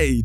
Hei,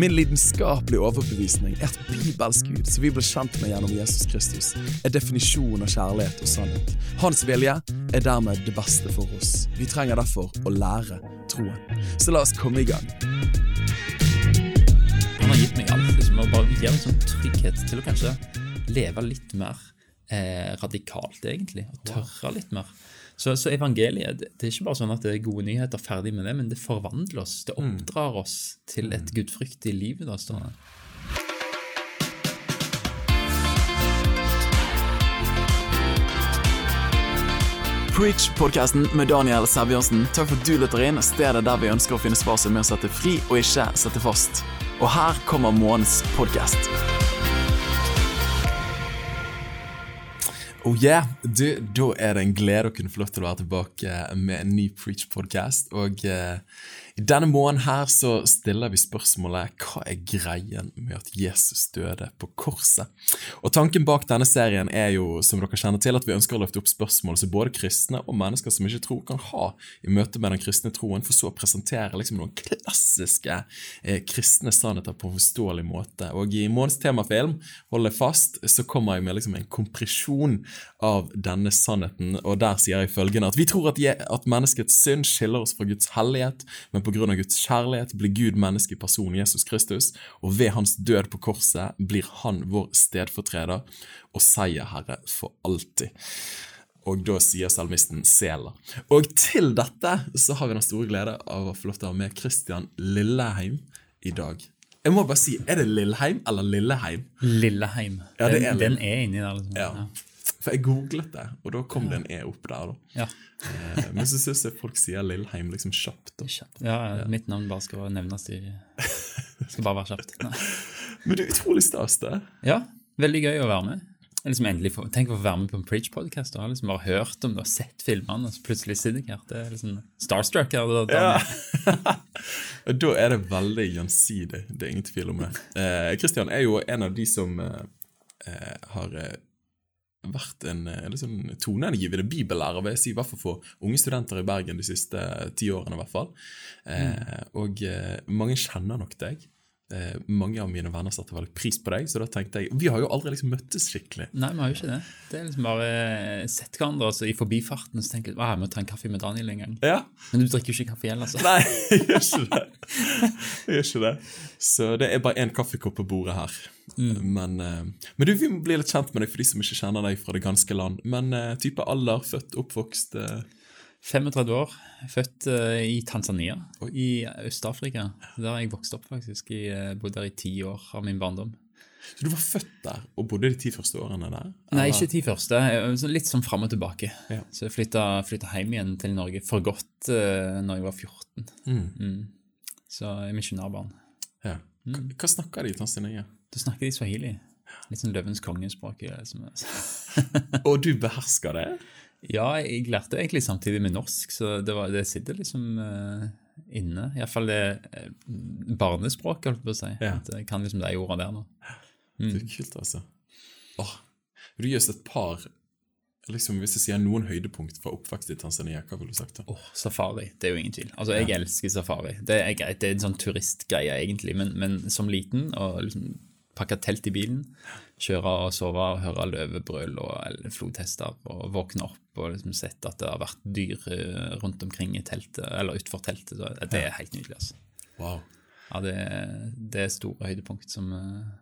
Min lidenskapelige overbevisning er at bibelsk Gud, som vi ble kjent med gjennom Jesus Kristus, er definisjonen av kjærlighet og sannhet. Hans vilje er dermed det beste for oss. Vi trenger derfor å lære troen. Så la oss komme i gang. Han har gitt meg alt. liksom, og bare gir en sånn trygghet til å kanskje leve litt mer eh, radikalt, egentlig. Og tørre litt mer. Så, så evangeliet det, det er ikke bare sånn at det er gode nyheter, ferdig med det, men det forvandler oss. Det oppdrar oss til et gudfryktig liv. da, står det. Preach-podkasten med Daniel Sæbjørnsen. Takk for at du lytter inn, stedet der vi ønsker å finne svar som er å sette fri og ikke sette fast. Og her kommer månedens podkast. Oh yeah, du, Da er det en glede å kunne få lov til å være tilbake med en ny Preach-podkast. Og eh, i denne måneden her så stiller vi spørsmålet hva er greien med at Jesus døde på korset? Og Tanken bak denne serien er jo, som dere kjenner til, at vi ønsker å løfte opp spørsmål som både kristne og mennesker som ikke tror, kan ha i møte med den kristne troen, for så å presentere liksom noen klassiske eh, kristne sannheter på en forståelig måte. Og i månedens temafilm, hold deg fast, så kommer jeg med liksom en kompresjon av denne sannheten, og der sier jeg følgende at vi tror at, at menneskets synd skiller oss fra Guds hellighet, men på grunn av Guds kjærlighet blir Gud menneske i personen Jesus Kristus, og ved hans død på korset blir han vår stedfortreder og seierherre for alltid. Og da sier salmisten Sela. Og til dette så har vi den store glede av å få lov til å ha med Christian Lilleheim i dag. Jeg må bare si, Er det Lilleheim eller Lilleheim? Lilleheim. Ja, det den, den er inni der. liksom. Ja. For jeg googlet det, og da kom det en E opp der. da. Ja. Eh, Men så syns jeg folk sier Lillheim liksom kjapt. da. Kjapt. Ja, Mitt navn bare skal nevnes i Skal bare være kjapt. Nei. Men det er utrolig stas, det. Ja, veldig gøy å være med. Liksom for, Tenk å få være med på en Preach-podkast. og har liksom bare hørt om det og sett filmene, og så plutselig sitter jeg her. Det er liksom starstruck. her. det- Ja. Da er det veldig gjensidig. Det er ingen tvil om det. Eh, Christian er jo en av de som eh, eh, har eh, vært en liksom, sånn toneangivende bibellærer, vil jeg si, i hvert fall for unge studenter i Bergen de siste eh, ti årene. i hvert fall. Eh, Og eh, mange kjenner nok deg. Eh, mange av mine venner satte veldig pris på deg, så da tenkte jeg Vi har jo aldri liksom møttes skikkelig. Nei, vi har jo ikke det. Det er liksom bare sett hverandre altså, i forbifarten så tenker jeg, «Å, jeg må ta en kaffe med Daniel en gang. Ja, Men du drikker jo ikke kaffe igjen, altså. Nei, jeg gjør ikke det. Jeg gjør ikke det. Så det er bare én kaffekopp på bordet her. Men, eh, men du, vi må bli litt kjent med deg for de som ikke kjenner deg fra det ganske land. Men eh, type alder, født, oppvokst eh, 35 år, født eh, i Tanzania, Oi. i Øst-Afrika. Der har jeg vokst opp, faktisk. Jeg eh, bodde der i ti år av min barndom. Så du var født der og bodde de ti første årene der? Nei, ikke de første. Litt sånn fram og tilbake. Ja. Så jeg flytta, flytta hjem igjen til Norge for godt uh, når jeg var 14. Mm, Mm. Så jeg er misjonærbarn. ja. Hva, hva snakker de i Tanzania? Da snakker de swahili. Litt sånn Løvens kongespråk. som er- Og du behersker det? Ja, jeg lærte egentlig samtidig med norsk, så det, var, det sitter liksom uh, inne. Iallfall det uh, barnespråket, holdt jeg på å si. Ja. At jeg kan liksom de ordene der nå. Det er kult, altså. Åh, vil du gi oss et par liksom Hvis jeg sier noen høydepunkt fra oppvekst i Tanzania, hva ville du sagt da? Åh, safari, det er jo ingen tvil. Altså, Jeg elsker safari. Det er greit, det er en sånn turistgreie, egentlig, men, men som liten og liksom pakke telt i bilen, kjøre og sove og høre løvebrøl og flodhester og våkne opp og liksom sett at det har vært dyr eh, rundt omkring i teltet, eller utenfor teltet, så det er helt nydelig. altså. Wow. Ja, det, det er store høydepunkt som eh, Ja.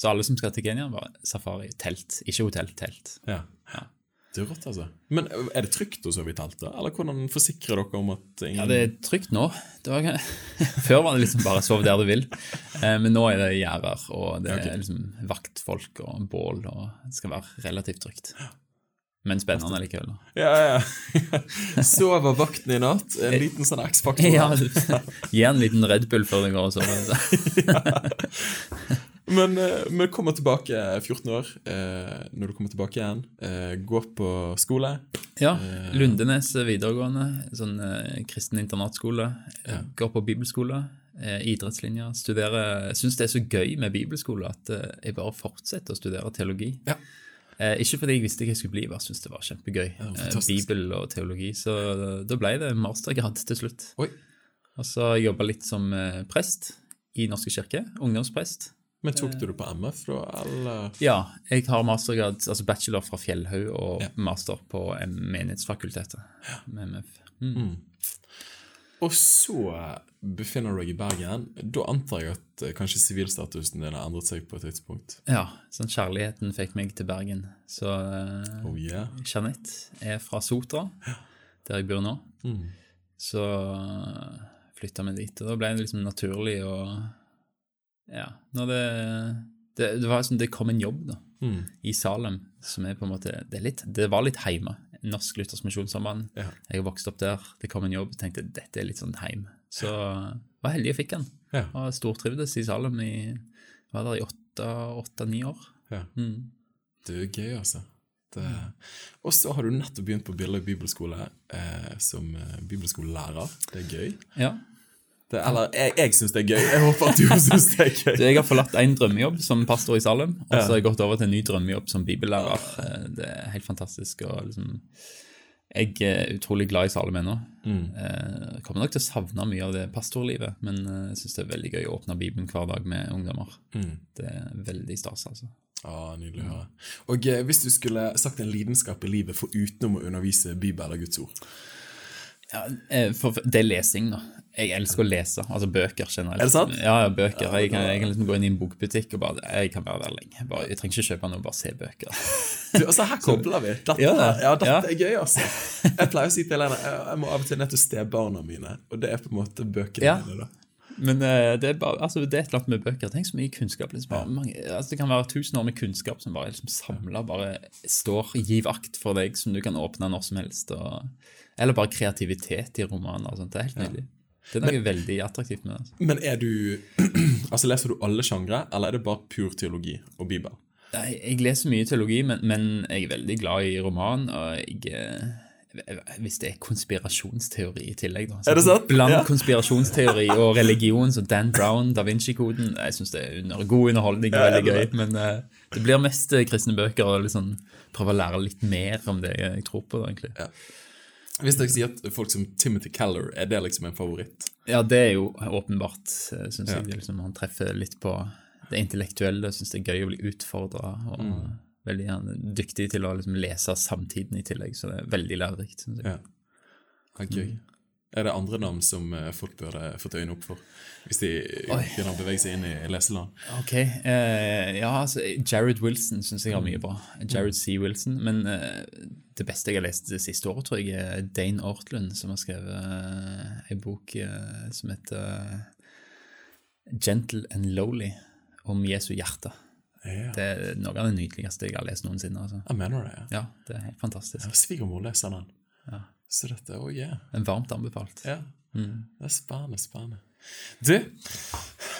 Så alle som skal til Kenya, bare safari, telt. Ikke hotell, telt. Ja. Ja. Det er rått, altså. Men er det trygt å sove i telt, da? Eller hvordan forsikrer dere om at ingen Ja, det er trygt nå. Det var, før var det liksom bare sov der du vil, eh, men nå er det gjerder, og det er liksom vaktfolk og bål, og det skal være relativt trygt. Men spennende likevel. da. Ja, ja. Sover vakten i natt? En liten sånn X-faktor. Ja, Gi en liten Red Bull før du går og sover. Men, vi kommer tilbake 14 år, eh, når du kommer tilbake igjen. Eh, går på skole. Ja, Lundenes videregående, sånn eh, kristen internatskole. Går på bibelskole, eh, idrettslinja. Studerer Syns det er så gøy med bibelskole at eh, jeg bare fortsetter å studere teologi. Ja. Eh, ikke fordi jeg visste hva jeg skulle bli, bare syntes det var kjempegøy. eh. Bibel og teologi. Så da ble det mastergrad til slutt. Oi. Og så jobba litt som eh, prest i Norske kirke. Ungdomsprest. Men tok du det på MF, da, eller? Ja, jeg har mastergrad, altså bachelor fra Fjellhaug og Ja. master på Menighetsfakultetet. med MF. Mm. Og så befinner du deg i Bergen. Da antar jeg at eh, kanskje sivilstatusen din har endret seg på et tidspunkt. Ja, sånn kjærligheten fikk meg til Bergen. Så eh, Oh yeah. Jeanette er fra Sotra, der jeg bor nå. Mm. Så flytta vi dit, og da ble det liksom naturlig å Ja, når det Det, det var sånn, det kom en jobb, da, Mm. i Salem, som er på en måte Det, er litt, det var litt heime. Norsk Luthersk Misjonssamband. Ja. Jeg har vokst opp der. Det kom en jobb. Tenkte dette er litt sånn heim. Så var heldig jeg fikk den. Ja. Og stortrivdes i Salem i Var der i åtte-ni år. ja. Mm. Det er gøy, altså. Det... Og så har du nettopp begynt på Billøy bibelskole eh, som eh, bibelskolelærer. Det er gøy. Ja. Det, eller jeg, jeg syns det er gøy. Jeg håper at du syns det er gøy. Jeg har forlatt en drømmejobb som pastor i Salem, og så har jeg gått over til en ny drømmejobb som bibellærer. Eh, Det er helt fantastisk. og liksom... Jeg er utrolig glad i Salem ennå. Jeg Kommer nok til å savne mye av det pastorlivet, men eh, jeg syns det er veldig gøy å åpne Bibelen hver dag med ungdommer. Det er veldig stas, altså. Ah, nydelig å høre. Og eh, hvis du skulle sagt en lidenskap i livet for utenom å undervise Bibel eller Guds ord Ja, eh, for det er lesing, da. Jeg elsker å lese, altså bøker generelt. Er det sant? Ja, ja bøker. Jeg kan, jeg kan liksom gå inn i en bokbutikk og bare Jeg kan være der lenge. Bare, jeg trenger ikke kjøpe noe, bare se bøker. du, altså Her kobler vi. Dette, Ja, ja, dette ja. er gøy, altså. Jeg pleier å si til Helene jeg må av og til ned til stebarna mine, og det er på en måte bøkene Ja. mine. da. Men eh, det er bare, altså det er et eller annet med bøker. Tenk så mye kunnskap. Liksom, bare, mange, altså det kan være tusen år med kunnskap som bare liksom samla bare står giv akt for deg, som du kan åpne når som helst. Og, eller bare kreativitet i romaner og sånt. Det er helt nydelig. Det er noe veldig attraktivt med det. Altså. Men er du Altså Leser du alle sjangre, eller er det bare pur teologi og Bibel? Nei, Jeg leser mye teologi, men, men jeg er veldig glad i roman. og jeg... eh, Hvis det er konspirasjonsteori i tillegg, da. Er det sant? Bland Ja. konspirasjonsteori og religion, så Dan Brown, Da Vinci-koden Jeg syns det er under, god underholdning og veldig gøy. Men uh, det blir mest eh, kristne bøker og liksom prøve å lære litt mer om det jeg tror på. da, egentlig. Ja. Hvis jeg sier at folk som Timothy Keller, er det liksom en favoritt? Ja, det er jo åpenbart, syns jeg. Liksom, han treffer litt på det intellektuelle. Syns det er gøy å bli utfordra. Og Mm. veldig er dyktig til å liksom, lese samtiden i tillegg, så det er veldig lærerikt. Synes jeg. Ja. Ja, gøy. Er det andre navn som eh, folk burde fått øynene opp for, hvis de begynner å bevege seg inn i leseland? Ok, uh, ja, altså Jared Wilson syns jeg har mye bra. Jared C. Wilson. Men uh, det beste jeg har lest det siste året, tror jeg, er Dane Ortlund, som har skrevet uh, en bok uh, som heter Gentle and Lowly, om Jesu hjerte. Ja, Det er noe av det nydeligste jeg har lest noensinne. Altså. jeg mener det. ja. Ja, det er helt fantastisk. Svigermor leser den. Ja. Så dette, oh yeah. En varmt anbefalt. Ja. Det er spennende, spennende. Du,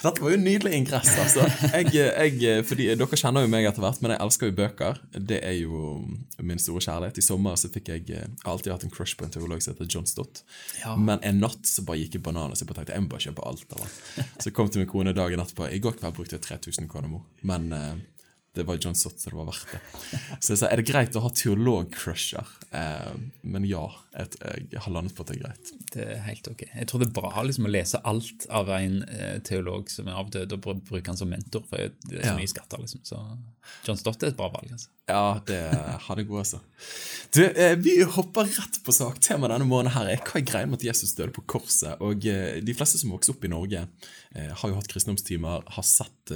dette var jo en nydelig ingress, altså. Jeg, jeg, fordi Dere kjenner jo meg etter hvert, men jeg elsker jo bøker. Det er jo min store kjærlighet. I sommer så fikk jeg jeg har alltid hatt en crush på en teolog som heter John Stott. Ja. Men en natt så bare gikk jeg bananas. Bare tenkte jeg må bare kjøpe alt av. Så jeg kom til min kone dagen etterpå. I går kveld brukte jeg 3000 kroner, mor. Men eh, det var John så det var verdt det. Så jeg sa er det greit å ha teolog-crusher? Eh, men ja, jeg, jeg har landet på at det er greit. Det er helt ok. Jeg tror det er bra liksom, å lese alt av en eh, teolog som er avdød, og br- bruke han som mentor, for det er så Ja. mye skatter. liksom. Så John Stott er et bra valg. altså. Ja, det har det god, altså. Du, eh, vi hopper rett på sak. Temaet denne måneden her er hva er greia med at Jesus døde på korset. Og eh, de fleste som vokser opp i Norge, eh, har jo hatt kristendomstimer, har sett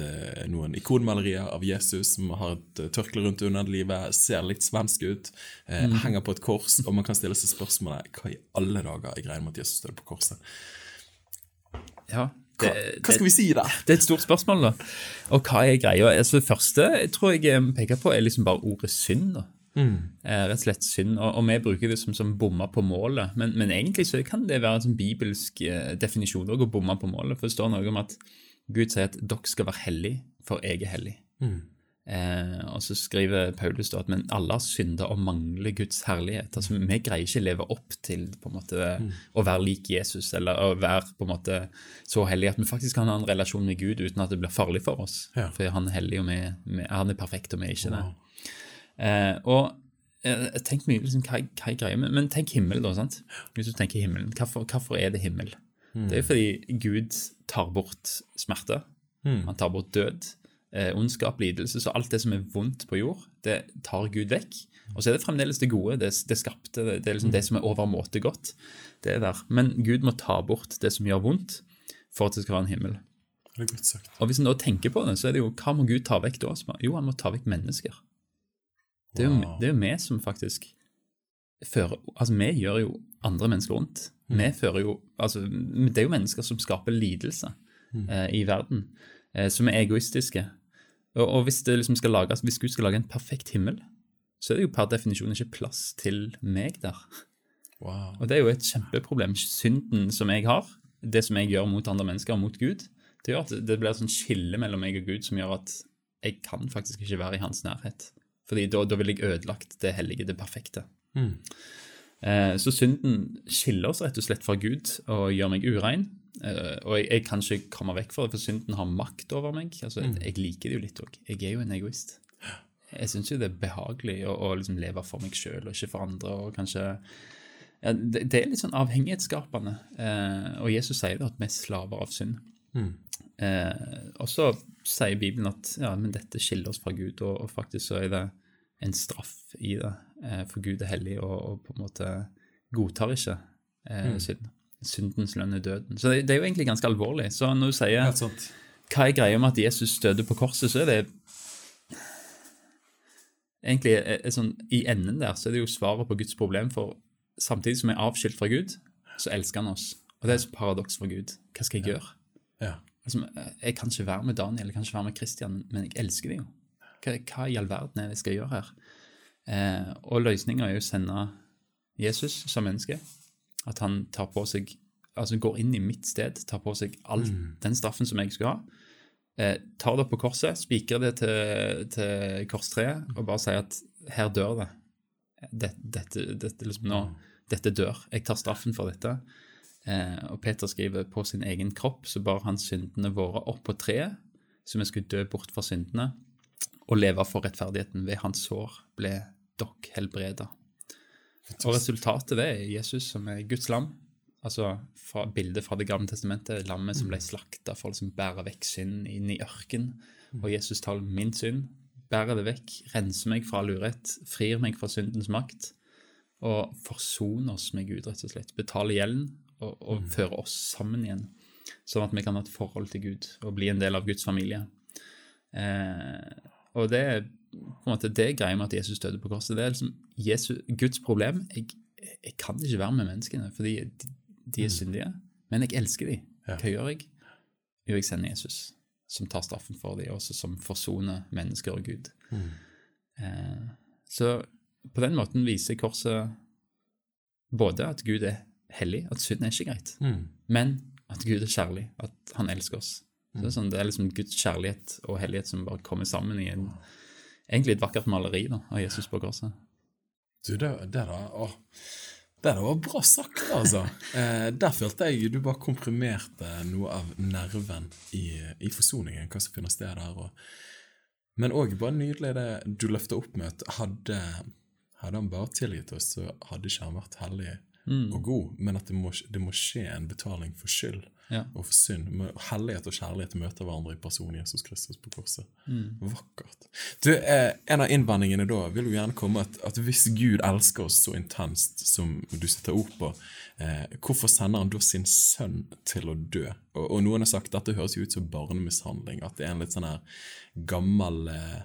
noen ikonmalerier av Jesus som har et tørkle rundt underlivet, ser litt svensk ut, mm. henger på et kors, og man kan stille seg spørsmålet hva i alle dager er greia med at Jesus døde på korset? Ja, Hva, hva skal vi si da? Det er et stort spørsmål, da. Og hva er greia? Altså, det første jeg tror jeg eh, peker på, er liksom bare ordet synd. da. Eh, rett og slett synd. Og, og vi bruker det som, som bomma på målet. Men, men egentlig så kan det være en sånn bibelsk eh, definisjon også, å bomme på målet. For det står noe om at Gud sier at dere skal være hellige, for jeg er hellig. Eh, og så skriver Paulus da at men alle har synda og mangler Guds herlighet. Altså Vi greier ikke å leve opp til på en måte å være lik Jesus eller å være på en måte så hellig at vi faktisk kan ha en relasjon med Gud uten at det blir farlig for oss. Ja. For han er hellig, og vi, vi, han er perfekt, og vi er ikke det. Eh, og eh, jeg tenker mye liksom, hva, hva er greia med Men tenk himmel, da. sant? Hvis du tenker himmelen, hvorfor, hvorfor er det himmel? Det er fordi Gud tar bort smerte. Han tar bort død, eh, ondskap, lidelse. Så alt det som er vondt på jord, det tar Gud vekk. Og så er det fremdeles det gode, det, det skapte, det, det er liksom det som er overmåte godt. Det er der. Men Gud må ta bort det som gjør vondt, for at det skal være en himmel. Det er godt sagt. Og hvis en da tenker på det, så er det jo hva må Gud ta vekk da? Jo, han må ta vekk mennesker. Det er, jo, Wow. det er jo vi som faktisk fører Altså, vi gjør jo andre mennesker vondt. Vi fører jo Altså, det er jo mennesker som skaper lidelse eh, i verden, eh, som er egoistiske. Og, og hvis, det liksom lages, hvis Gud skal lage en perfekt himmel, så er det jo per definisjon ikke plass til meg der. Wow. Og det er jo et kjempeproblem. Synden som jeg har, det som jeg gjør mot andre mennesker og mot Gud, det gjør at det blir et sånn skille mellom meg og Gud som gjør at jeg kan faktisk ikke være i hans nærhet. Fordi da, da vil jeg ødelagt det hellige, det perfekte. Eh, så synden skiller oss rett og slett fra Gud og gjør meg urein. Eh, og jeg, jeg kan ikke komme vekk fra det, for synden har makt over meg. Altså, jeg, jeg liker det jo litt òg. Jeg er jo en egoist. Jeg syns jo det er behagelig å, å liksom leve for meg sjøl og ikke for andre. og kanskje ja, det, det er litt sånn avhengighetsskapende. Eh, og Jesus sier det at vi er slaver av synd. Eh, og så sier Bibelen at ja, men dette skiller oss fra Gud, og, og faktisk så er det en straff i det. Eh, for Gud er hellig og, og på en måte godtar ikke eh, synd. Syndens lønn er døden. Så det, det er jo egentlig ganske alvorlig. Så når du sier hva er greia med at Jesus døde på korset, så er det egentlig er, er sånn, I enden der så er det jo svaret på Guds problem, for samtidig som jeg er avskilt fra Gud, så elsker han oss. Og det er så paradoks for Gud. Hva skal jeg gjøre? Ja. Altså, jeg kan ikke være med Daniel, jeg kan ikke være med Christian, men jeg elsker dem jo. Hva, hva i all verden er det jeg skal gjøre her? Eh, og løsninga er jo å sende Jesus som menneske. At han tar på seg, altså går inn i mitt sted, tar på seg all den straffen som jeg skulle ha. Eh, tar det på korset, spikrer det til, til korstreet og bare sier at her dør det. Dette, dette, dette, liksom nå, dette dør. Jeg tar straffen for dette. Eh, og Peter skriver på sin egen kropp så bar han syndene våre opp på treet, så vi skulle dø bort fra syndene og leve for rettferdigheten. Ved hans sår ble dere helbreda. Og resultatet det er Jesus som er Guds lam. Altså fra bildet fra Det gamle testamentet, lammet som ble slakta for å liksom bære vekk synd inn i ørken. Og Jesus tar min synd, bærer det vekk, renser meg fra all urett, frir meg fra syndens makt og forsoner oss med Gud, rett og slett. Betaler gjelden og, og fører oss sammen igjen, sånn at vi kan ha et forhold til Gud og bli en del av Guds familie. Eh, og det er på en måte det greia med at Jesus døde på korset. Det er liksom Jesus, Guds problem. Jeg, jeg kan ikke være med menneskene, fordi de, de er syndige. Men jeg elsker dem. Hva gjør jeg? Jo, jeg sender Jesus, som tar straffen for dem, og som forsoner mennesker og Gud. Eh, så på den måten viser korset både at Gud er hellig, at synd er ikke greit, men at Gud er kjærlig, at han elsker oss. Så det, er sånn, det er liksom Guds kjærlighet og hellighet som bare kommer sammen i en, egentlig et vakkert maleri da, av Jesus på korset. Du, det, det da åh, Det der var bra sagt, altså. Eh, der følte jeg du bare komprimerte noe av nerven i, i forsoningen, hva som finner sted der. Og, men òg bare nydelig det du løfta opp med at hadde, hadde han bare tilgitt oss, så hadde ikke han vært hellig og god, men at det må, det må skje en betaling for skyld Ja. og for synd. Hellighet og kjærlighet møter hverandre i personen Jesus Kristus på korset. Vakkert. Du, eh, En av innvendingene da vil jo gjerne komme at, at hvis Gud elsker oss så intenst som du setter ord på, eh, hvorfor sender han da sin sønn til å dø? Og, og noen har sagt at dette høres jo ut som barnemishandling, at det er en litt sånn her gammel eh,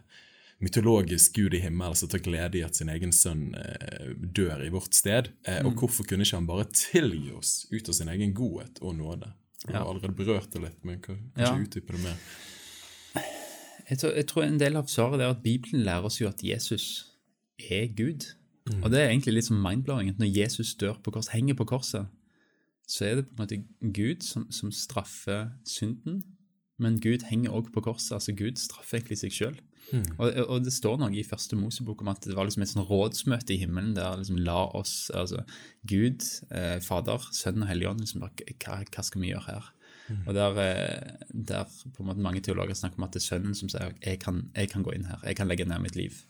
mytologisk gud i himmelen som tar glede i at sin egen sønn eh, dør i vårt sted. Eh, Og hvorfor kunne ikke han bare tilgi oss ut av sin egen godhet og nåde? Du har allerede berørt det litt, men kan kanskje Ja. utdype det mer? Jeg tror, jeg tror en del av svaret er at Bibelen lærer oss jo at Jesus er Gud. Og det er egentlig litt som mind-blowing. at Når Jesus dør på kors, henger på korset, så er det på en måte Gud som, som straffer synden, men Gud henger også på korset. altså Gud straffer egentlig seg sjøl. Og, og det står noe i første Mosebok om at det var liksom et sånn rådsmøte i himmelen der liksom la oss, altså Gud, eh, Fader, Sønn og Hellig Ånd, liksom hva, hva skal vi gjøre her? Og der, eh, der på en måte mange teologer snakker om at det er Sønnen som sier jeg kan, jeg kan gå inn her, jeg kan legge ned mitt liv.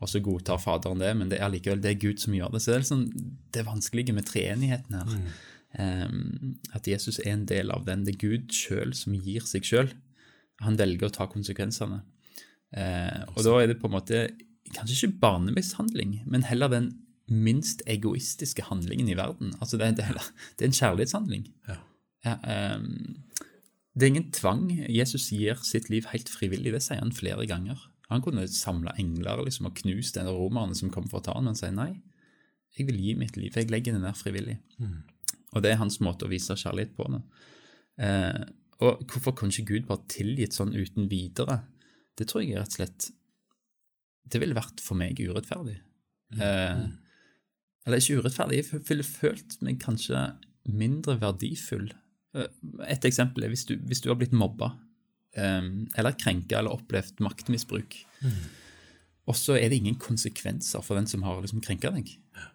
Og så godtar Faderen det, men det er likevel det er Gud som gjør det. Så det er liksom det vanskelige med treenigheten her. Um, at Jesus er en del av den. Det er Gud sjøl som gir seg sjøl. Han velger å ta konsekvensene. Eh, og da er det på en måte kanskje ikke barnemishandling, men heller den minst egoistiske handlingen i verden. Altså det, det, det er en kjærlighetshandling. Ja. Ja, eh, det er ingen tvang. Jesus gir sitt liv helt frivillig. Det sier han flere ganger. Han kunne samla engler liksom, og knust den romerne som kom for å ta han, men han sier nei. Jeg vil gi mitt liv. Jeg legger det ned frivillig. Og det er hans måte å vise kjærlighet på. Eh, og hvorfor kunne ikke Gud bare tilgitt sånn uten videre? Det tror jeg rett og slett Det ville vært for meg urettferdig. Eh, eller ikke urettferdig, jeg ville følt meg kanskje mindre verdifull. Eh, Et eksempel er hvis du, hvis du har blitt mobba, eh, eller krenka eller opplevd maktmisbruk, og så er det ingen konsekvenser for den som har liksom krenka deg.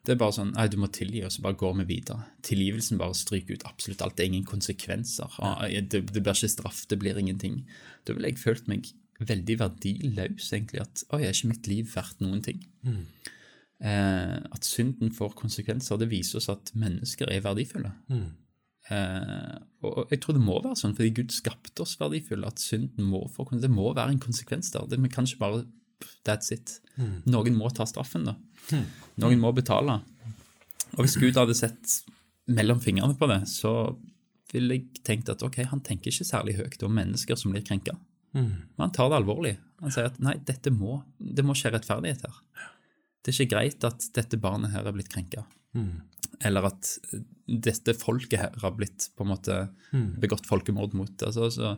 Det er bare sånn nei, du må tilgi, og så bare går vi videre. Tilgivelsen bare stryker ut absolutt alt. Det er ingen konsekvenser. Ah, Det, det blir ikke straff, det blir ingenting. Da ville jeg følt meg veldig verdiløs, egentlig. At oi, er ikke mitt liv verdt noen ting? Eh, at synden får konsekvenser, det viser oss at mennesker er verdifulle. Eh, og jeg tror det må være sånn, fordi Gud skapte oss verdifulle, at synden må få Det må være en konsekvens der. Det, vi kan ikke bare That's it. Noen må ta straffen, da. Noen må betale. Og hvis Gud hadde sett mellom fingrene på det, så ville jeg tenkt at ok, han tenker ikke særlig høyt om mennesker som blir krenka. Men han tar det alvorlig. Han sier at nei, dette må, det må skje rettferdighet her. Det er ikke greit at dette barnet her er blitt krenka. Eller at dette folket her har blitt på en måte begått folkemord mot. Altså, så,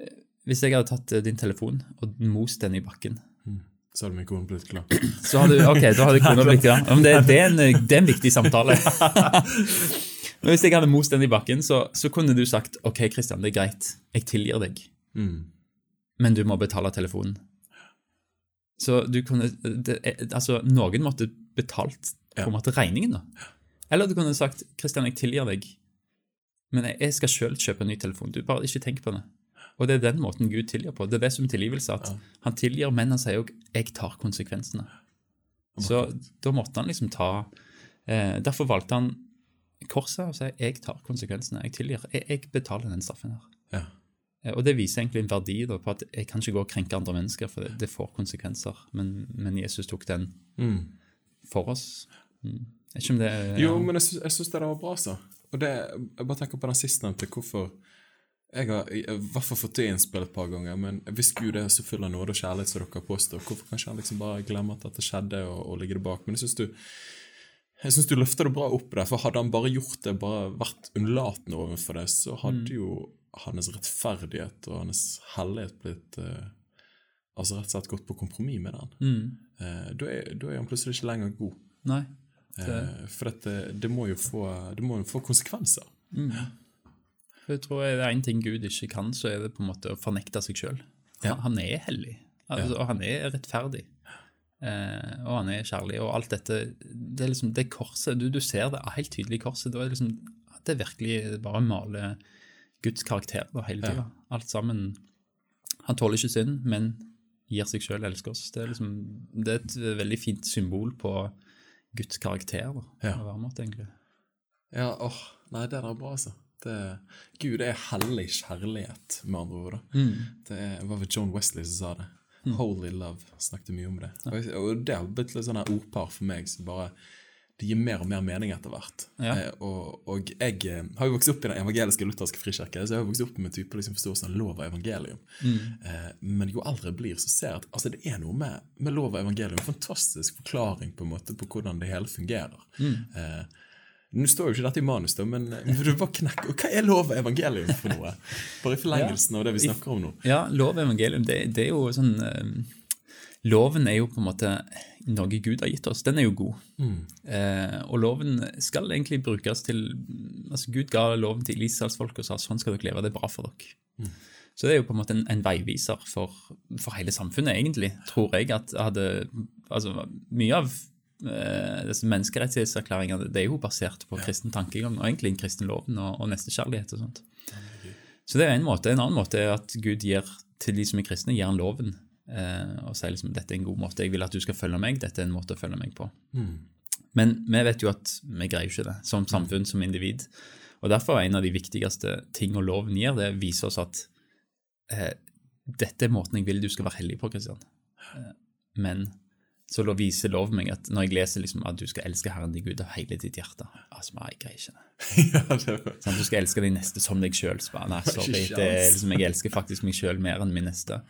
eh, hvis jeg hadde tatt eh, din telefon og most den i bakken, Så hadde min kone blitt glad. så hadde, ok, da hadde kona blitt glad. Ja, men det, det, er en, det er en viktig samtale. Men hvis jeg hadde most den i bakken, så, så kunne du sagt ok, Kristian, det er greit, jeg tilgir deg, Mm. Men du må betale telefonen. Så du kunne det, Altså, noen måtte betalt på en måte regningen, da. Eller du kunne sagt 'Christian, jeg tilgir deg, men jeg, skal sjøl kjøpe en ny telefon. Du bare ikke tenk på det. Og det er den måten Gud tilgir på. Det er det som tilgivelse. At han tilgir, men han sier òg 'jeg tar konsekvensene'. Så da måtte han liksom ta eh, Derfor valgte han korset og sa 'jeg tar konsekvensene', jeg tilgir. Jeg, jeg betaler den straffen her. Ja. Eh, Og det viser egentlig en verdi da, på at jeg kan ikke gå og krenke andre mennesker, for det, det får konsekvenser. Men, men Jesus tok den Mm. for oss. Mm. Ikke om det er Jo, men jeg, jeg syns det var bra, så. Og det, jeg bare tenker på den sistnevnte, hvorfor Jeg har i hvert fall fått det innspill et par ganger, men hvis Gud er så full av nåde og kjærlighet som dere påstår, hvorfor kan ikke han liksom bare glemme at dette skjedde, og, og ligge det bak? Men jeg syns du jeg synes du løfter det bra opp der, for hadde han bare gjort det, bare vært unnlatende overfor det, så hadde jo hans rettferdighet og hans hellighet blitt eh, Altså rett og slett gått på kompromiss med den. Mm. Eh, da, er, da er han plutselig ikke lenger god. Nei. Eh, for at det, det må jo få, det må jo få konsekvenser. For Jeg tror det er en ting Gud ikke kan, så er det på en måte å fornekte seg sjøl. Ja. Han er hellig, altså, og han er rettferdig. Eh, og han er kjærlig, og alt dette Det er liksom det korset, du, du ser det helt tydelig i korset. Da er det liksom Det er virkelig bare å male Guds karakter da, hele tida. Alt sammen. Han tåler ikke synd, men gir seg sjøl elsker oss. Det er, liksom, det er et veldig fint symbol på Guds karakter. da, Ja. på hver måte, egentlig. Ja, åh, nei, det er er bra, altså. Det, Gud er hellig kjærlighet, med andre ord. da. Det er, var vel John Wesley som sa det. Holy love snakket mye om det. Og, og det har blitt litt sånn ordpar for meg som bare det gir mer og mer mening etter hvert. Ja. Eh, og, og jeg eh, har jo vokst opp i den evangeliske lutherske frikirke, så jeg har vokst opp med type liksom forståelsen av lov og evangelium. Eh, men jo eldre jeg blir, så ser jeg at altså, det er noe med, med lov og evangelium. Fantastisk forklaring på en måte på hvordan det hele fungerer. Eh, nå står jo ikke dette i manus, da, men men du bare knekke, og hva er lov og evangelium for noe? Bare i forlengelsen av det vi snakker om nå. Ja, lov og evangelium, det, det er jo sånn eh, loven er jo på en måte noe Gud har gitt oss. Den er jo god. Eh, og loven skal egentlig brukes til altså Gud ga loven til Israelsfolket og sa sånn skal dere leve, det er bra for dere. Så det er jo på en måte en, en veiviser for, for hele samfunnet, egentlig, tror jeg. at hadde, altså Mye av eh, disse menneskerettighetserklæringene det er jo basert på kristen tankegang og egentlig den kristen loven og, og nestekjærlighet og sånt. Så det er en måte. En annen måte er at Gud gir til de som er kristne, gir han loven og sier liksom dette er en god måte, jeg vil at du skal følge meg, dette er en måte å følge meg på. Men vi vet jo at vi greier ikke det som samfunn, som individ. Og Derfor er en av de viktigste ting og loven gir, det viser oss at eh, dette er måten jeg vil du skal være hellig på, Kristian. Eh, men så lov viser lov meg at når jeg leser liksom at du skal elske Herren din Gud av hele ditt hjerte altså, nei, Jeg greier ikke det. ja, det var... Sånn, du skal elske din neste som deg sjøl. Liksom, jeg elsker faktisk meg sjøl mer enn min neste.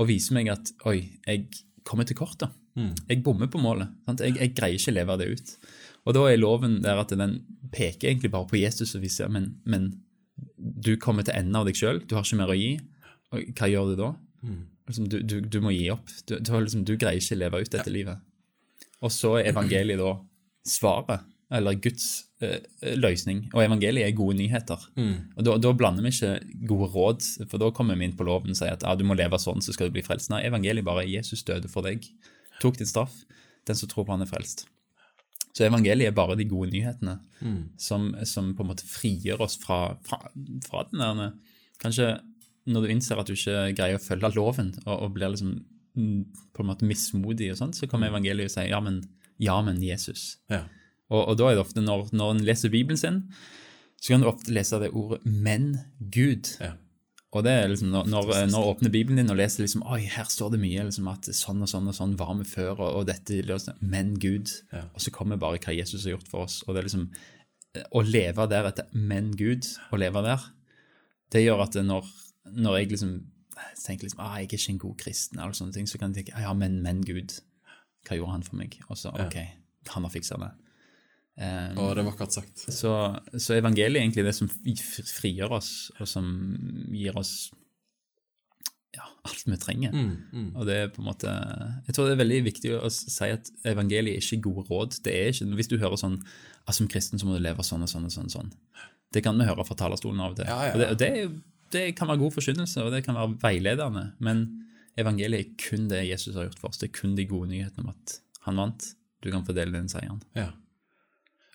Og viser meg at oi, jeg kommer til kort. da. Jeg bommer på målet. Jeg, jeg greier ikke å leve det ut. Og da er loven der at den peker egentlig bare på Jesus og viser men, men du kommer til enden av deg sjøl, du har ikke mer å gi. Og hva gjør du da? Liksom, du, du, du må gi opp. Du, liksom, du greier ikke å leve ut dette livet. Og så er evangeliet da svaret, eller Guds eh, løsning. Og evangeliet er gode nyheter. Og da, da blander vi ikke gode råd, for da kommer vi inn på loven og sier at ah, du må leve sånn, så skal du bli frelst. Nei, evangeliet bare Jesus døde for deg, tok din straff. Den som tror på han er frelst. Så evangeliet er bare de gode nyhetene som, som på en måte frigjør oss fra, fra, fra den der Kanskje når du innser at du ikke greier å følge loven, og, og blir liksom mm, på en måte mismodig, og sånt, så kommer evangeliet og sier ja, men, ja, men Jesus. Ja. Og, og da er det ofte når, når en leser Bibelen sin, så kan du ofte lese det ordet 'men Gud'. Ja. Og det er liksom, når, når, når åpner Bibelen din og leser liksom, oi, her står det mye liksom, at sånn og sånn og sånn var vi før, og, og dette liksom, Men Gud. Ja. Og så kommer bare hva Jesus har gjort for oss. Og det er liksom, Å leve der etter Men Gud, å leve der, det gjør at når, når jeg liksom tenker liksom, ah, jeg er ikke en god kristen, eller sånne ting, så kan jeg tenke ja, men, men Gud, hva gjorde han for meg? Og så, ok, han har fiksa det. Um, og det var vakkert sagt. så, så evangeliet er egentlig det som fri- frigjør oss, og som gir oss ja, alt vi trenger. Mm, Og det er på en måte Jeg tror det er veldig viktig å si at evangeliet er ikke gode råd. Det er ikke, Hvis du hører sånn at som kristen så må du leve sånn og sånn og sånn, sånn. Det kan vi høre fra talerstolen av og til. Ja, ja, Og det, og det, er jo- det kan være god forkynnelse, og det kan være veiledende, men evangeliet er kun det Jesus har gjort for oss. Det er kun de gode nyhetene om at han vant. Du kan fordele den seieren. Ja.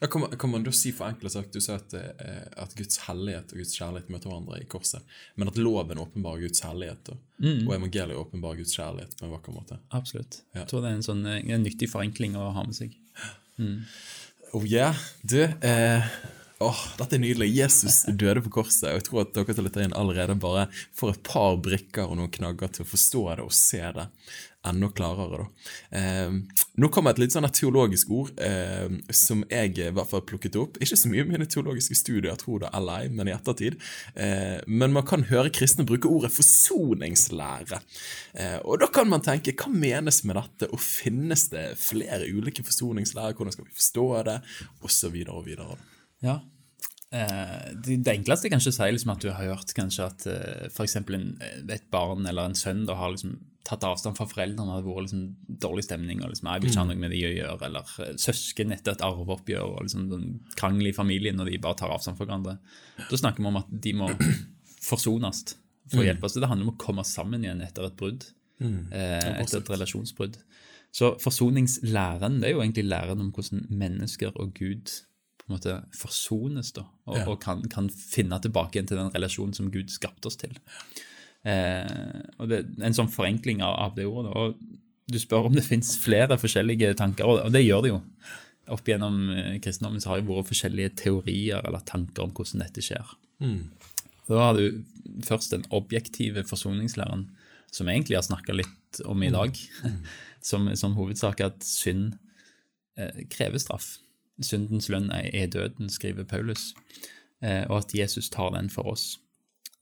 Ja, kan, man, kan man da si for enkelt sagt, Du sa at, eh, at Guds hellighet og Guds kjærlighet møter hverandre i korset, men at loven åpenbarer Guds hellighet, og, Mm. og evangeliet åpenbarer Guds kjærlighet på en vakker måte. Absolutt. Ja. Jeg tror det er en sånn en nyttig forenkling å ha med seg. Oh yeah, du eh, åh, Dette er nydelig. Jesus døde på korset. og Jeg tror at dere til lytter inn allerede bare får et par brikker og noen knagger til å forstå det og se det enda klarere. da. Eh, nå kommer et litt sånn et teologisk ord eh, som jeg i hvert fall plukket opp. Ikke så mye i mine teologiske studier, tror det eller ei, men i ettertid. Eh, men man kan høre kristne bruke ordet forsoningslære. Eh, og da kan man tenke, hva menes med dette, og finnes det flere ulike forsoningslærer, hvordan skal vi forstå det, og så videre og videre. Ja. Eh, det, det enkleste jeg kanskje sier liksom at du har hørt kanskje at eh, for eksempel et barn eller en sønn da har liksom tatt avstand fra foreldrene, det har vært liksom dårlig stemning, og liksom, jeg vil ikke ha noe med de å gjøre, eller eh, søsken etter et arveoppgjør, og liksom krangel i familien når de bare tar avstand fra hverandre. Da snakker vi om at de må forsones for å hjelpe oss. Det handler om å komme sammen igjen etter et brudd, eh, etter et relasjonsbrudd. Så forsoningslæren det er jo egentlig læren om hvordan mennesker og Gud på en måte forsones da, og, Ja. og kan, kan finne tilbake igjen til den relasjonen som Gud skapte oss til. Eh, og det en sånn forenkling av, av det ordet. da, og Du spør om det fins flere forskjellige tanker, og og det gjør det jo. Opp gjennom eh, kristendommen så har det vært forskjellige teorier eller tanker om hvordan dette skjer. Da har du først den objektive forsoningslæren, som jeg egentlig har snakka litt om i dag, som, som hovedsak at synd eh, krever straff. Syndens lønn er, døden, skriver Paulus, eh, og at Jesus tar den for oss.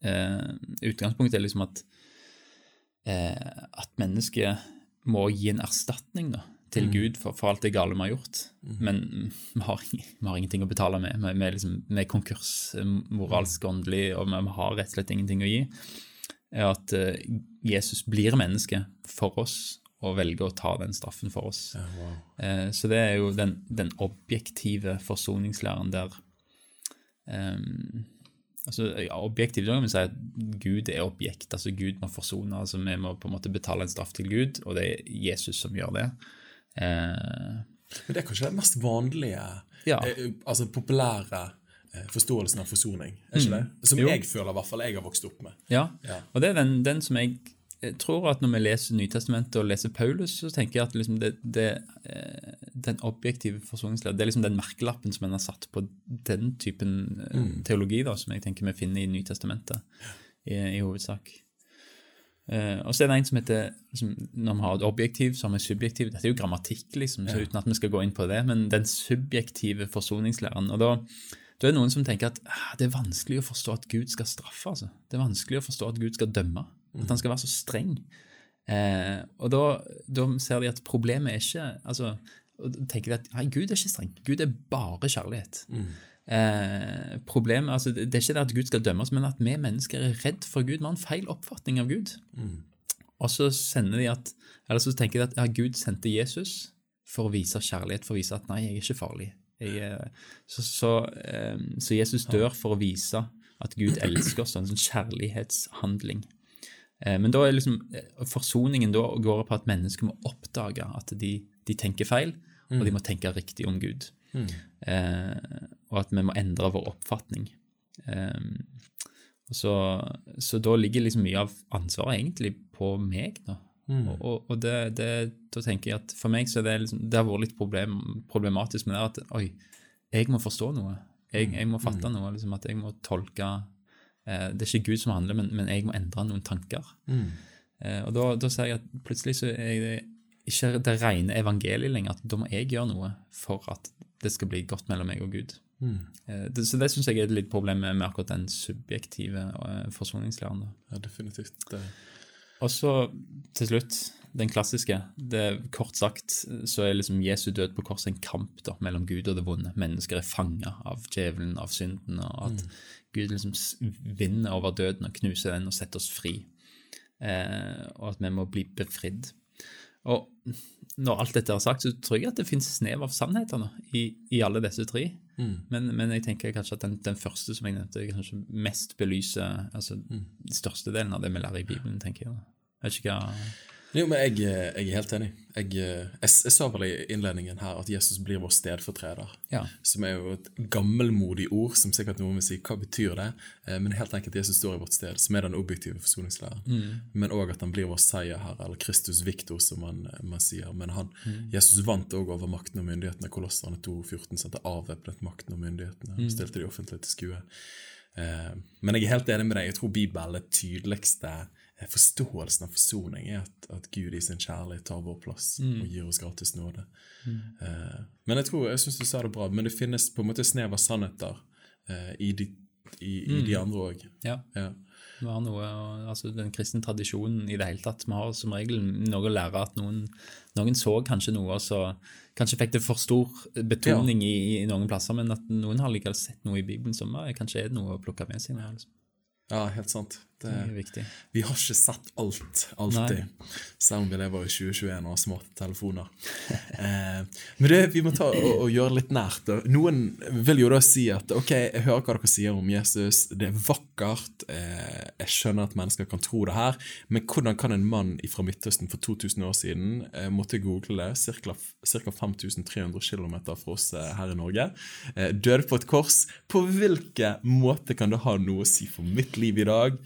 Eh, utgangspunktet er liksom at, eh, at mennesket må gi en erstatning da, til Gud for, for alt det gale vi har gjort, men vi har, vi har ingenting å betale med. Vi, vi, liksom, vi er konkurs moralsk åndelig, og vi, har rett og slett ingenting å gi. Er at Jesus blir menneske for oss og velger å ta den straffen for oss. Ja, wow. Eh, så det er jo den, den objektive forsoningslæren der um, altså ja, Objektivt kan vi si at Gud er objekt. altså Gud må forsone. altså Vi må på en måte betale en straff til Gud, og det er Jesus som gjør det. Eh, Men det er kanskje den mest vanlige, Ja. eh, altså populære eh, forståelsen av forsoning, er ikke det? Som Mm. Jo. jeg føler i hvert fall jeg har vokst opp med. Ja, Ja. og det er den, den som jeg, jeg tror at når vi leser Nytestamentet og leser Paulus, så tenker jeg at liksom det, det, eh, den objektive forsoningslæren det er liksom den merkelappen som en har satt på den typen mm. teologi da, som jeg tenker vi finner i Nytestamentet i, i hovedsak. Uh, og så er det en som heter liksom, Når vi har et objektiv, så har vi subjektiv. Dette er jo grammatikk, liksom, så uten at vi skal gå inn på det. Men den subjektive forsoningslæren. Og da, da er det noen som tenker at ah, det er vanskelig å forstå at Gud skal straffe. altså. Det er vanskelig å forstå at Gud skal dømme. At han skal være så streng. Eh, og da, da ser de at problemet er ikke altså, tenker de at nei, Gud er ikke streng. Gud er bare kjærlighet. Eh, problemet, altså, det er ikke det at Gud skal dømme oss, men at vi mennesker er redd for Gud. Vi har en feil oppfatning av Gud. Og så de at, eller så tenker de at ja, Gud sendte Jesus for å vise kjærlighet, for å vise at nei, jeg er ikke farlig. Er- så, så, eh, så Jesus dør for å vise at Gud elsker oss, en sånn kjærlighetshandling. Eh, Men da er liksom eh, forsoningen da går på at mennesker må oppdage at de, de tenker feil, og de må tenke riktig om Gud. Eh, og at vi må endre vår oppfatning. Eh, så, så da ligger liksom mye av ansvaret egentlig på meg. da. Og, og, og det, det, da tenker jeg at for meg så er det liksom, det har vært litt problem, problematisk med det at oi, jeg må forstå noe. Jeg, jeg må fatte noe. liksom At jeg må tolke Det er ikke Gud som handler, men, men jeg må endre noen tanker. Mm. og da, da ser jeg at plutselig så er det ikke det rene evangeliet lenger. at Da må jeg gjøre noe for at det skal bli godt mellom meg og Gud. Mm. det, så det syns jeg er et litt problem med, akkurat den subjektive eh, forsoningslæren. Ja, definitivt. Det, Og så til slutt, den klassiske. Det, kort sagt så er liksom Jesu død på korset en kamp da, mellom Gud og det vonde. Mennesker er fanga av djevelen, av synden, og at Gud liksom vinner over døden og knuser den og setter oss fri. Eh, og at vi må bli befridd. Og når alt dette er sagt, så tror jeg at det finnes snev av sannheter i, i alle disse tre. Men, men jeg tenker kanskje at den, den første som jeg nevnte, kanskje mest belyser altså, størstedelen av det vi lærer i Bibelen, tenker jeg. Jeg vet ikke hva Jo, men jeg, eh, jeg er helt enig. Jeg, eh, jeg, jeg sa vel i innledningen her at Jesus blir vår stedfortreder. Ja. Som er jo et gammelmodig ord, som sikkert noen vil si hva betyr det? Eh, Men helt enkelt Jesus står i vårt sted, som er den objektive forsoningslæren. Men òg at han blir vår seierherre, eller Kristus Victor, som man, man sier. Men han, Jesus vant òg over makten og myndighetene. Kolosserne 2,14 sendte avvæpnet makten og myndighetene og stilte de offentlig til skue. Men jeg er helt enig med deg. Jeg tror Bibelen er tydeligste eh, forståelsen av forsoning er at, at Gud i sin kjærlighet tar vår plass og gir oss gratis nåde. Eh, Men jeg tror, jeg syns du sa det bra, men det finnes på en måte snev av sannheter eh, i, de, i, i de andre òg. Ja. Ja. Vi har noe, altså Den kristne tradisjonen i det hele tatt. Vi har som regel noe å lære at noen, noen så kanskje noe, og så kanskje fikk det for stor betoning i, i noen plasser, men at noen har likevel sett noe i Bibelen som kanskje er noe å plukke med seg. Liksom. ja, helt sant. Det, Det er viktig. vi har ikke sett alt, alltid. Selv om vi lever i 2021 og har smarte telefoner. eh, men det, vi må ta og, og gjøre litt nært. Noen vil jo da si at ok, jeg hører hva dere sier om Jesus, det er vakkert, eh, jeg skjønner at mennesker kan tro det her, men hvordan kan en mann fra Midtøsten for 2000 år siden eh, måtte google det, ca. 5300 km fra oss eh, her i Norge, eh, døde på et kors? På hvilken måte kan det ha noe å si for mitt liv i dag?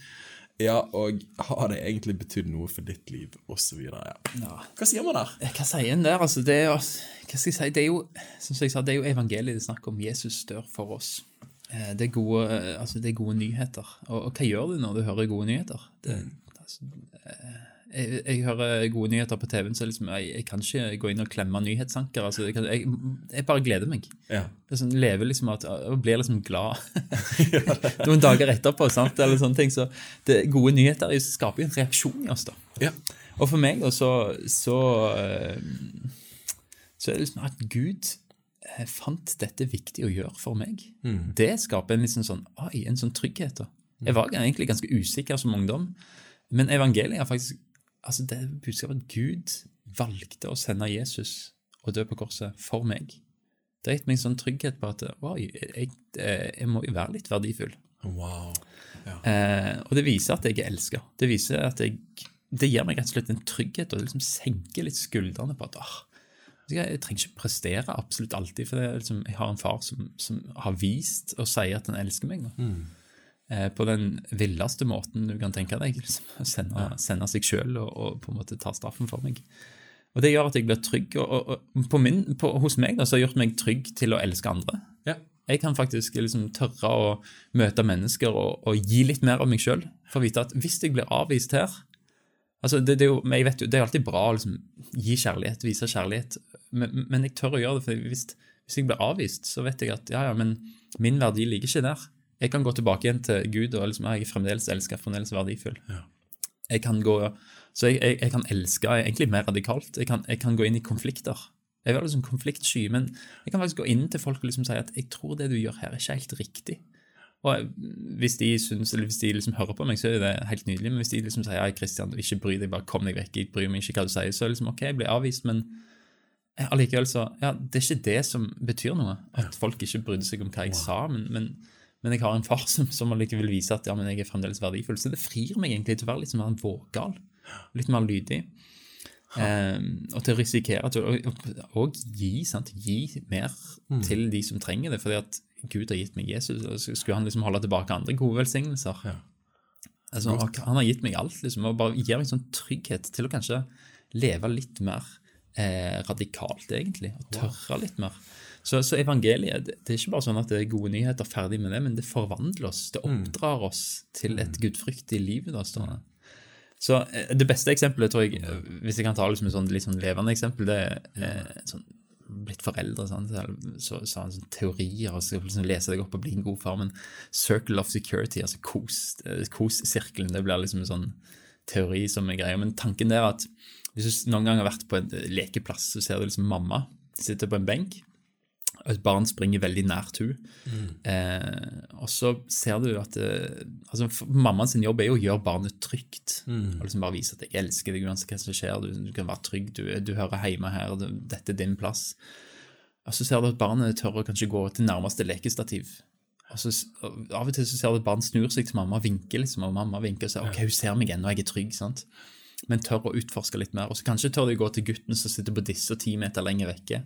Ja, og har det egentlig betydd noe for ditt liv, osv.? Ja. Ja. Hva sier man der? Hva sier en der? Altså, det er jo, hva skal jeg si, det er jo, som jeg sa, det er jo evangeliet det er snakk om. Jesus dør for oss. Eh, Det er gode, eh, altså, det er gode nyheter. Og, og hva gjør du når du hører gode nyheter? Det, altså, eh, jeg, jeg hører gode nyheter på TV-en, så liksom, jeg, jeg kan ikke gå inn og klemme nyhetsanker. Altså, jeg, kan, jeg, bare gleder meg. Ja. Sånn, lever liksom at, og blir liksom glad noen dager etterpå. sant, eller sånne ting, så det, Gode nyheter skaper jo en reaksjon i oss. da. ja. Og for meg da, så, så, eh, så er det liksom at Gud eh, fant dette viktig å gjøre for meg. Det skaper en liksom sånn, oi, en sånn trygghet. da. Jeg var egentlig ganske usikker som ungdom, men evangeliet har faktisk altså det budskapet at Gud valgte å sende Jesus og dø på korset for meg. Det har gitt meg en sånn trygghet på at wow, jeg, jeg må jo være litt verdifull. Wow. Ja. Eh, og det viser at jeg er elska. Det viser at jeg Det gir meg rett og slett en trygghet og liksom senker litt skuldrene på at åh, jeg trenger ikke prestere absolutt alltid, for liksom, jeg har en far som, som har vist og sier at han elsker meg. nå. Eh, på den villeste måten du kan tenke deg. Liksom, sende, sende seg sjøl og, og, på en måte ta straffen for meg. Og Det gjør at jeg blir trygg. Og, og, på min, på, hos meg da, så har gjort meg trygg til å elske andre. Ja. Jeg kan faktisk liksom tørre å møte mennesker og, og gi litt mer av meg sjøl. For å vite at hvis jeg blir avvist her altså det, det, er jo, jeg vet jo, det er alltid bra å liksom, gi kjærlighet, vise kjærlighet, men, men, jeg tør å gjøre det. for hvis, hvis jeg blir avvist, så vet jeg at ja, ja, men min verdi ligger ikke der. Jeg kan gå tilbake igjen til Gud og liksom, jeg er fremdeles elska, fremdeles verdifull. Ja. Jeg kan gå, så jeg, jeg, jeg, kan elske egentlig mer radikalt. Jeg kan, jeg kan gå inn i konflikter. Jeg er liksom konfliktsky, men jeg kan faktisk gå inn til folk og liksom si at jeg tror det du gjør her, er ikke helt riktig. Og Hvis de, synes, eller hvis de liksom hører på meg, så er det helt nydelig. Men hvis de liksom sier ja, Kristian, ikke bry deg, bare kom deg vekk, jeg bryr meg ikke hva du sier, så er det liksom ok, jeg blir avvist, men allikevel så Ja, det er ikke det som betyr noe. At folk ikke brydde seg om hva jeg sa, men, men, men jeg har en far som, som allikevel vil vise at ja, men jeg er fremdeles verdifull. Så det frir meg egentlig til å være litt mer vågal, litt mer lydig. Um, og til å risikere til å og gi, sant? gi mer mm. til de som trenger det. fordi at Gud har gitt meg Jesus, og skulle han liksom holde tilbake andre gode velsignelser. Ja. Altså, han har gitt meg alt, liksom, og bare gir meg sånn trygghet til å kanskje leve litt mer eh, radikalt, egentlig. Og tørre litt mer. Så, så, evangeliet det, er ikke bare sånn at det er gode nyheter, ferdig med det, men det forvandler oss. Det mm. oppdrar oss til et mm. gudfryktig liv. da, stående. Så eh, Det beste eksempelet, tror jeg, eh, hvis jeg kan ta liksom et sånn, litt sånn levende eksempel, det er eh, sånn, blitt foreldre, sant? så, så, sånn, teorier og så liksom lese deg opp og bli en god far. Men circle of security, altså kos-sirkelen, kos det blir liksom en sånn teori som er greia. Men tanken der er at hvis du noen gang har vært på en lekeplass, så ser du liksom mamma sitte på en benk et barn springer veldig nært henne. Mm. Eh, og så ser du at det, altså Mammaens jobb er jo å gjøre barnet trygt. Mm. og liksom Bare vise at 'jeg elsker deg uansett hva som skjer', du, du kan være trygg, du, du hører hjemme her, dette er din plass. Og så ser du at barnet tør å kanskje gå til nærmeste lekestativ. Og så, Av og til så ser du at barn snur seg til mamma og vinker, liksom, og mamma vinker og sier 'OK, hun ser meg ennå, jeg er trygg'. sant? Men tør å utforske litt mer. Og så kanskje tør de gå til gutten som sitter på disse ti meter lenger vekke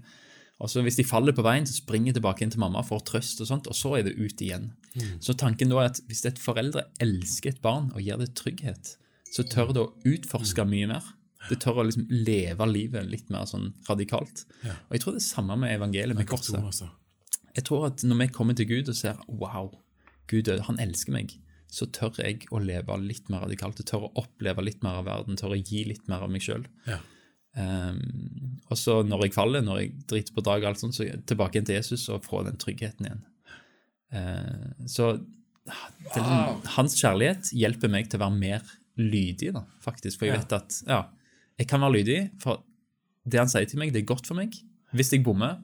og så Hvis de faller på veien, så springer de tilbake inn til mamma for trøst, og sånt, og så er det ut igjen. Mm. Så tanken da er at hvis et foreldre elsker et barn og gir det trygghet, så tør det å utforske mm. mye mer. Det tør å liksom leve livet litt mer sånn radikalt. Ja. Og Jeg tror det er samme med evangeliet, med korset. Altså. Jeg tror at Når vi kommer til Gud og ser wow, Gud døde, han elsker meg, så tør jeg å leve litt mer radikalt. Jeg tør å oppleve litt mer av verden, tør å gi litt mer av meg sjøl. Ja. Um, og så når jeg faller, når jeg driter på dag, alt sånt, så tilbake igjen til Jesus og få den tryggheten igjen. Uh, så liksom, hans kjærlighet hjelper meg til å være mer lydig, da, faktisk. For jeg vet at ja, jeg kan være lydig, for det han sier til meg, det er godt for meg. Hvis jeg bommer,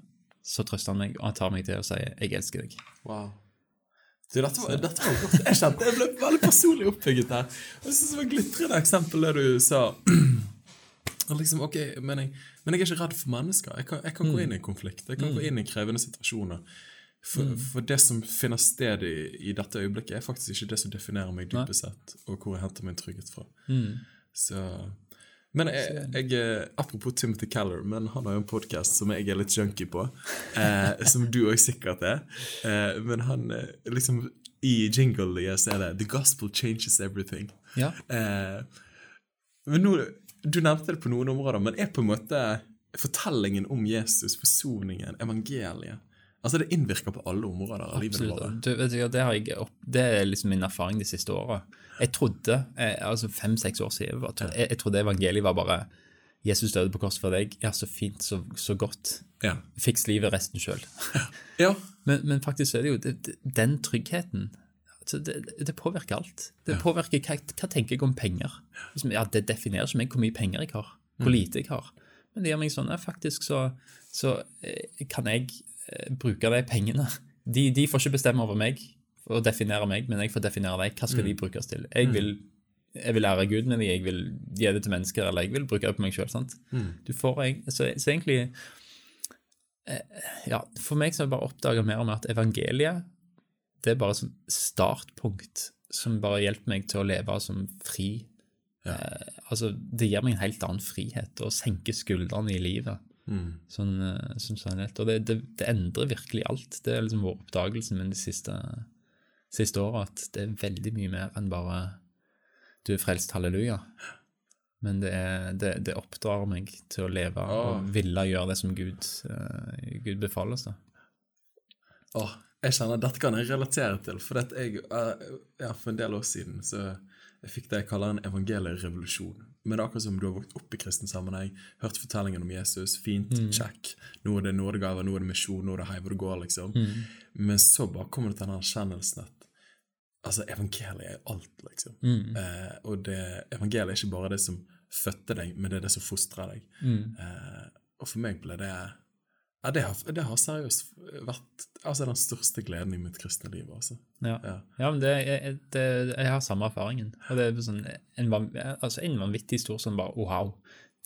så trøster han meg, og han tar meg til å si 'jeg elsker deg'. Wow. Du, dette, var, dette var godt. Jeg kjente jeg ble veldig personlig oppbygget her. Jeg synes det var glitrende eksempel det du sa Liksom, ok, men jeg, men jeg, er ikke redd for mennesker. Jeg kan, jeg kan mm. gå inn i konflikt. Jeg kan mm. gå inn i krevende situasjoner. For, mm. for, det som finner sted i, i, dette øyeblikket, er faktisk ikke det som definerer meg dypest sett, og hvor jeg henter min trygghet fra. Mm. Så men jeg, jeg, apropos Timothy Keller, men han har jo en podkast som jeg er litt junkie på. Eh, som du òg sikkert er. Eh, men han eh, liksom I jingle så er det 'The gospel changes everything'. Ja. Eh, men nå du nevnte det på noen områder, men er på en måte fortellingen om Jesus, forsoningen, evangeliet Altså Det innvirker på alle områder av livet vårt. Du, vet du, det, jeg, det, er liksom min erfaring de siste åra. Jeg trodde, eh, altså fem-seks år siden, jeg, jeg, trodde evangeliet var bare Jesus døde på korset for deg. Ja, så fint, så, så godt. Ja. Fiks livet resten sjøl. ja. men, men, faktisk er det jo det, den tryggheten Altså, det, det, påvirker alt. Det påvirker hva, hva tenker jeg om penger. Ja, Det definerer ikke meg hvor mye penger jeg har, hvor mm. lite jeg har. Men det gjør meg sånn at faktisk så, så eh, kan jeg eh, bruke de pengene. De, de, får ikke bestemme over meg og definere meg, men jeg får definere dem. Hva skal de mm. brukes til? Jeg vil jeg vil ære Gud med dem, jeg vil gi det til mennesker, eller jeg vil bruke det på meg sjøl. Du får så, så egentlig eh, Ja, for meg så har jeg bare oppdaga mer og mer at evangeliet det er bare sånn startpunkt som bare hjelper meg til å leve som fri. Eh, altså, det gir meg en helt annen frihet å senke skuldrene i livet. Sånn, eh, som sannhet. Og det, det, det endrer virkelig alt. Det er liksom vår oppdagelse min de siste, siste året at det er veldig mye mer enn bare du er frelst, halleluja. Men det, er, det, det oppdrar meg til å leve og ville gjøre det som Gud, uh, Gud befaler oss. da. Åh, jeg kjenner Dette kan jeg relatere til. For, jeg, eh, ja, for en del år siden så jeg fikk det jeg kaller en evangelierevolusjon. Men det er akkurat som du har vokst opp i kristen sammenheng, hørt fortellingen om Jesus. Fint, check. Nå er det nådegaver, nå er det misjon, nå er det hei hvor det går, liksom. Men så bare kommer det til den erkjennelsen at altså, evangeliet er alt, liksom. Eh, og det, evangeliet er ikke bare det som fødte deg, men det er det som fostrer deg. Eh, og for meg ble det ja, det har, det har seriøst vært altså, den største gleden i mitt kristne liv. Altså. Ja. Ja. ja, men det, jeg, det, jeg har samme erfaringen. Og det er sånn, en, altså en vanvittig stor sånn bare wow,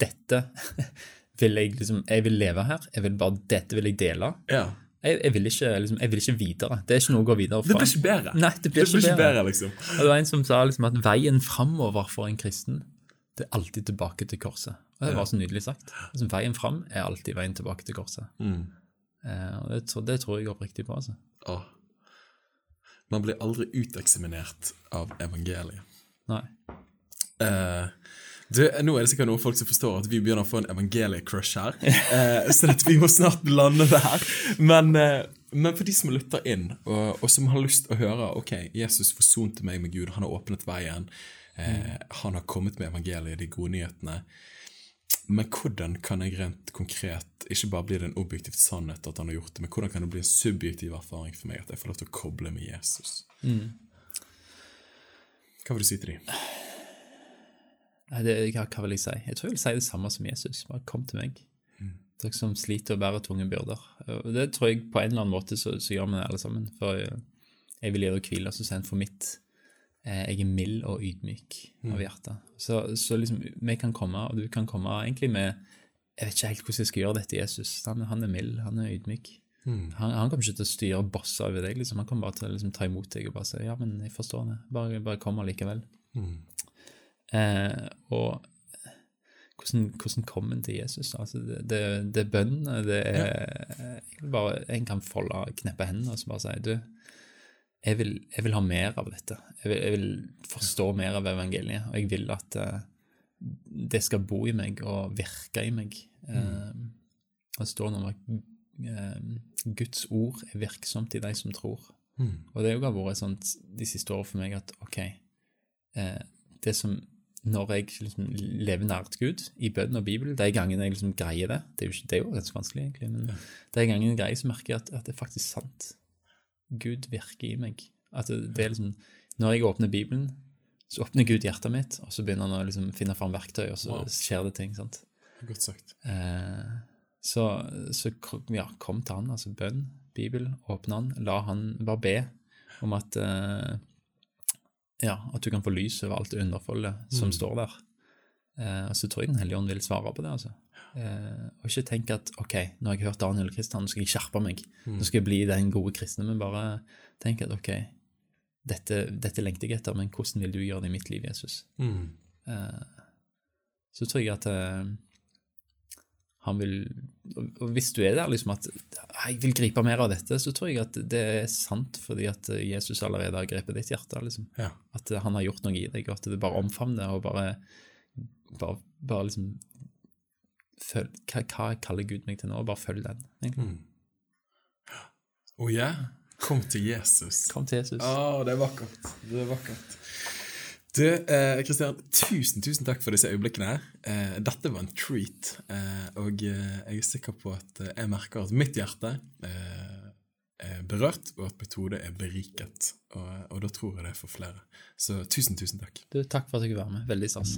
dette vil jeg liksom Jeg vil leve her. Jeg vil bare, dette vil jeg dele. Ja. Jeg, jeg, vil ikke, liksom, jeg vil ikke videre. Det er ikke noe å gå videre Det blir ikke bedre. Nei, det blir ikke bedre. bedre, liksom. Og det var en som sa liksom at veien framover for en kristen, det er alltid tilbake til korset. Og det var så nydelig sagt. Altså, veien fram er alltid veien tilbake til korset. Mm. Eh, og det, det tror jeg oppriktig på. altså. Åh. Man blir aldri uteksaminert av evangeliet. Nei. Eh, du, nå er det sikkert noen folk som forstår at vi begynner å få en evangeliecrush her. Eh, så vi må snart lande det her. Men, eh, men for de som lytter inn, og, og som har lyst til å høre ok, Jesus forsonte meg med Gud, han har åpnet veien, eh, han har kommet med evangeliet, de gode nyhetene. Men hvordan kan jeg rent konkret ikke bare bli det en objektiv sannhet at han har gjort det, men hvordan kan det bli en subjektiv erfaring for meg at jeg får lov til å koble med Jesus? Hva vil du si til dem? Nei, det, hva, hva vil jeg si? Jeg tror jeg vil si det samme som Jesus. Bare kom til meg. Dere som sliter og bærer tunge byrder. Og det tror jeg på en eller annen måte så, så gjør vi det alle sammen. For jeg, jeg vil gi dere hvile, så sier for mitt eh, Jeg er mild og ydmyk av hjertet. Så, så liksom, vi kan komme, og du kan komme egentlig med Jeg vet ikke helt hvordan jeg skal gjøre dette, Jesus. Han, han er mild, han er ydmyk. Han, han kommer ikke til å styre og bosse over deg. liksom. Han kommer bare til å liksom, ta imot deg og bare si ja, men jeg forstår det. Bare, bare kom allikevel. Eh, og hvordan, hvordan kom en til Jesus? Altså, det, det, det er bønn. Det er ja. bare En kan folde, kneppe hendene og så bare si du, jeg vil, jeg vil ha mer av dette. Jeg vil, jeg vil forstå mer av evangeliet. Og jeg vil at uh, det skal bo i meg og virke i meg. Eh, det står noe om at eh, Guds ord er virksomt i de som tror. Og det har vært sånn de siste årene for meg at ok, det som når jeg liksom lever nært Gud i bønn og Bibel, de gangene jeg liksom greier det Det er jo, ikke, det er jo ganske vanskelig, egentlig, men de gangene jeg greier, så merker jeg at, at det er faktisk sant. Gud virker i meg. At det, er liksom Når jeg åpner Bibelen, så åpner Gud hjertet mitt, og så begynner han å liksom finne fram verktøy, og så Wow. skjer det ting. sant? Godt sagt. Eh, så, så ja, kom til han, altså bønn, Bibel, åpne han, la han bare be om at eh, ja, at du kan få lys over alt det underfoldet som står der. Eh, så tror jeg Den hellige ånd vil svare på det. altså. Eh, og ikke tenke at ok, nå har jeg hørt Daniel og Kristian, nå skal jeg skjerpe meg. Nå skal jeg bli den gode kristne. Men bare tenk at ok, dette, dette lengter jeg etter, men hvordan vil du gjøre det i mitt liv, Jesus? Mm. Eh, så tror jeg at han vil og hvis du er der liksom at jeg vil gripe mer av dette, så tror jeg at det er sant fordi at Jesus allerede har grepet ditt hjerte. liksom. Ja. At han har gjort noe i deg, og at det bare omfavner og bare, bare, bare liksom følg, hva, hva kaller Gud meg til nå? Bare følg den. egentlig. Oh ja, kom til Jesus. Kom til Jesus. Å, det er vakkert. Det er vakkert. Du, eh, Kristian, tusen, tusen takk for disse øyeblikkene. Eh, dette var en treat, eh, og eh, jeg er sikker på at eh, jeg merker at mitt hjerte eh, er berørt, og at metode er beriket. Og, og da tror jeg det er for flere. Så tusen, tusen takk. Du, takk for at du fikk være med. Veldig stas.